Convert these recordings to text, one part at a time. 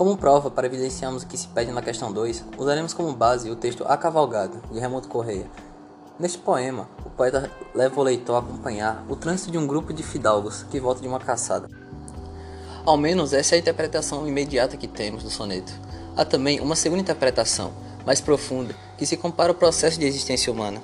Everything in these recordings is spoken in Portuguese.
Como prova para evidenciarmos o que se pede na questão 2, usaremos como base o texto A Cavalgada, de Raimundo Correia. Neste poema, o poeta leva o leitor a acompanhar o trânsito de um grupo de fidalgos que volta de uma caçada. Ao menos essa é a interpretação imediata que temos do soneto. Há também uma segunda interpretação, mais profunda, que se compara ao processo de existência humana.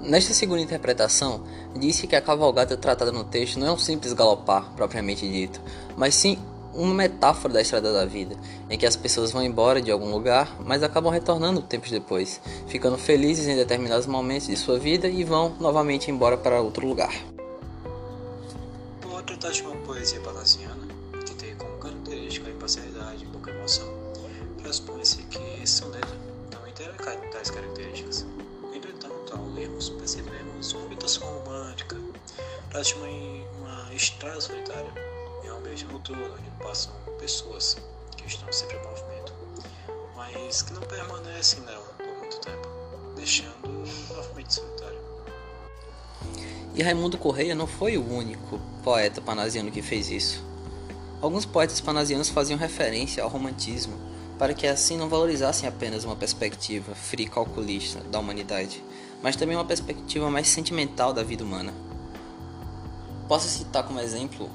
Nesta segunda interpretação, disse que a cavalgada tratada no texto não é um simples galopar, propriamente dito, mas sim uma metáfora da estrada da vida, em que as pessoas vão embora de algum lugar, mas acabam retornando tempos depois, ficando felizes em determinados momentos de sua vida e vão novamente embora para outro lugar. O outro trata de uma poesia palasiana, que tem como característica a imparcialidade e pouca emoção. Pressupõe-se que esse soneto também terá tais características ao lermos, percebemos uma habitação romântica, trata de uma, uma estrada solitária, ambiente noturno onde passam pessoas que estão sempre em movimento, mas que não permanecem nela por muito tempo, deixando novamente solitário. E Raimundo Correia não foi o único poeta panasiano que fez isso. Alguns poetas panasianos faziam referência ao romantismo, para que assim não valorizassem apenas uma perspectiva fria calculista da humanidade, mas também uma perspectiva mais sentimental da vida humana. Posso citar como exemplo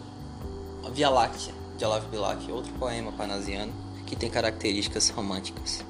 a Via Láctea, de Olavo Bilac, outro poema panasiano que tem características românticas.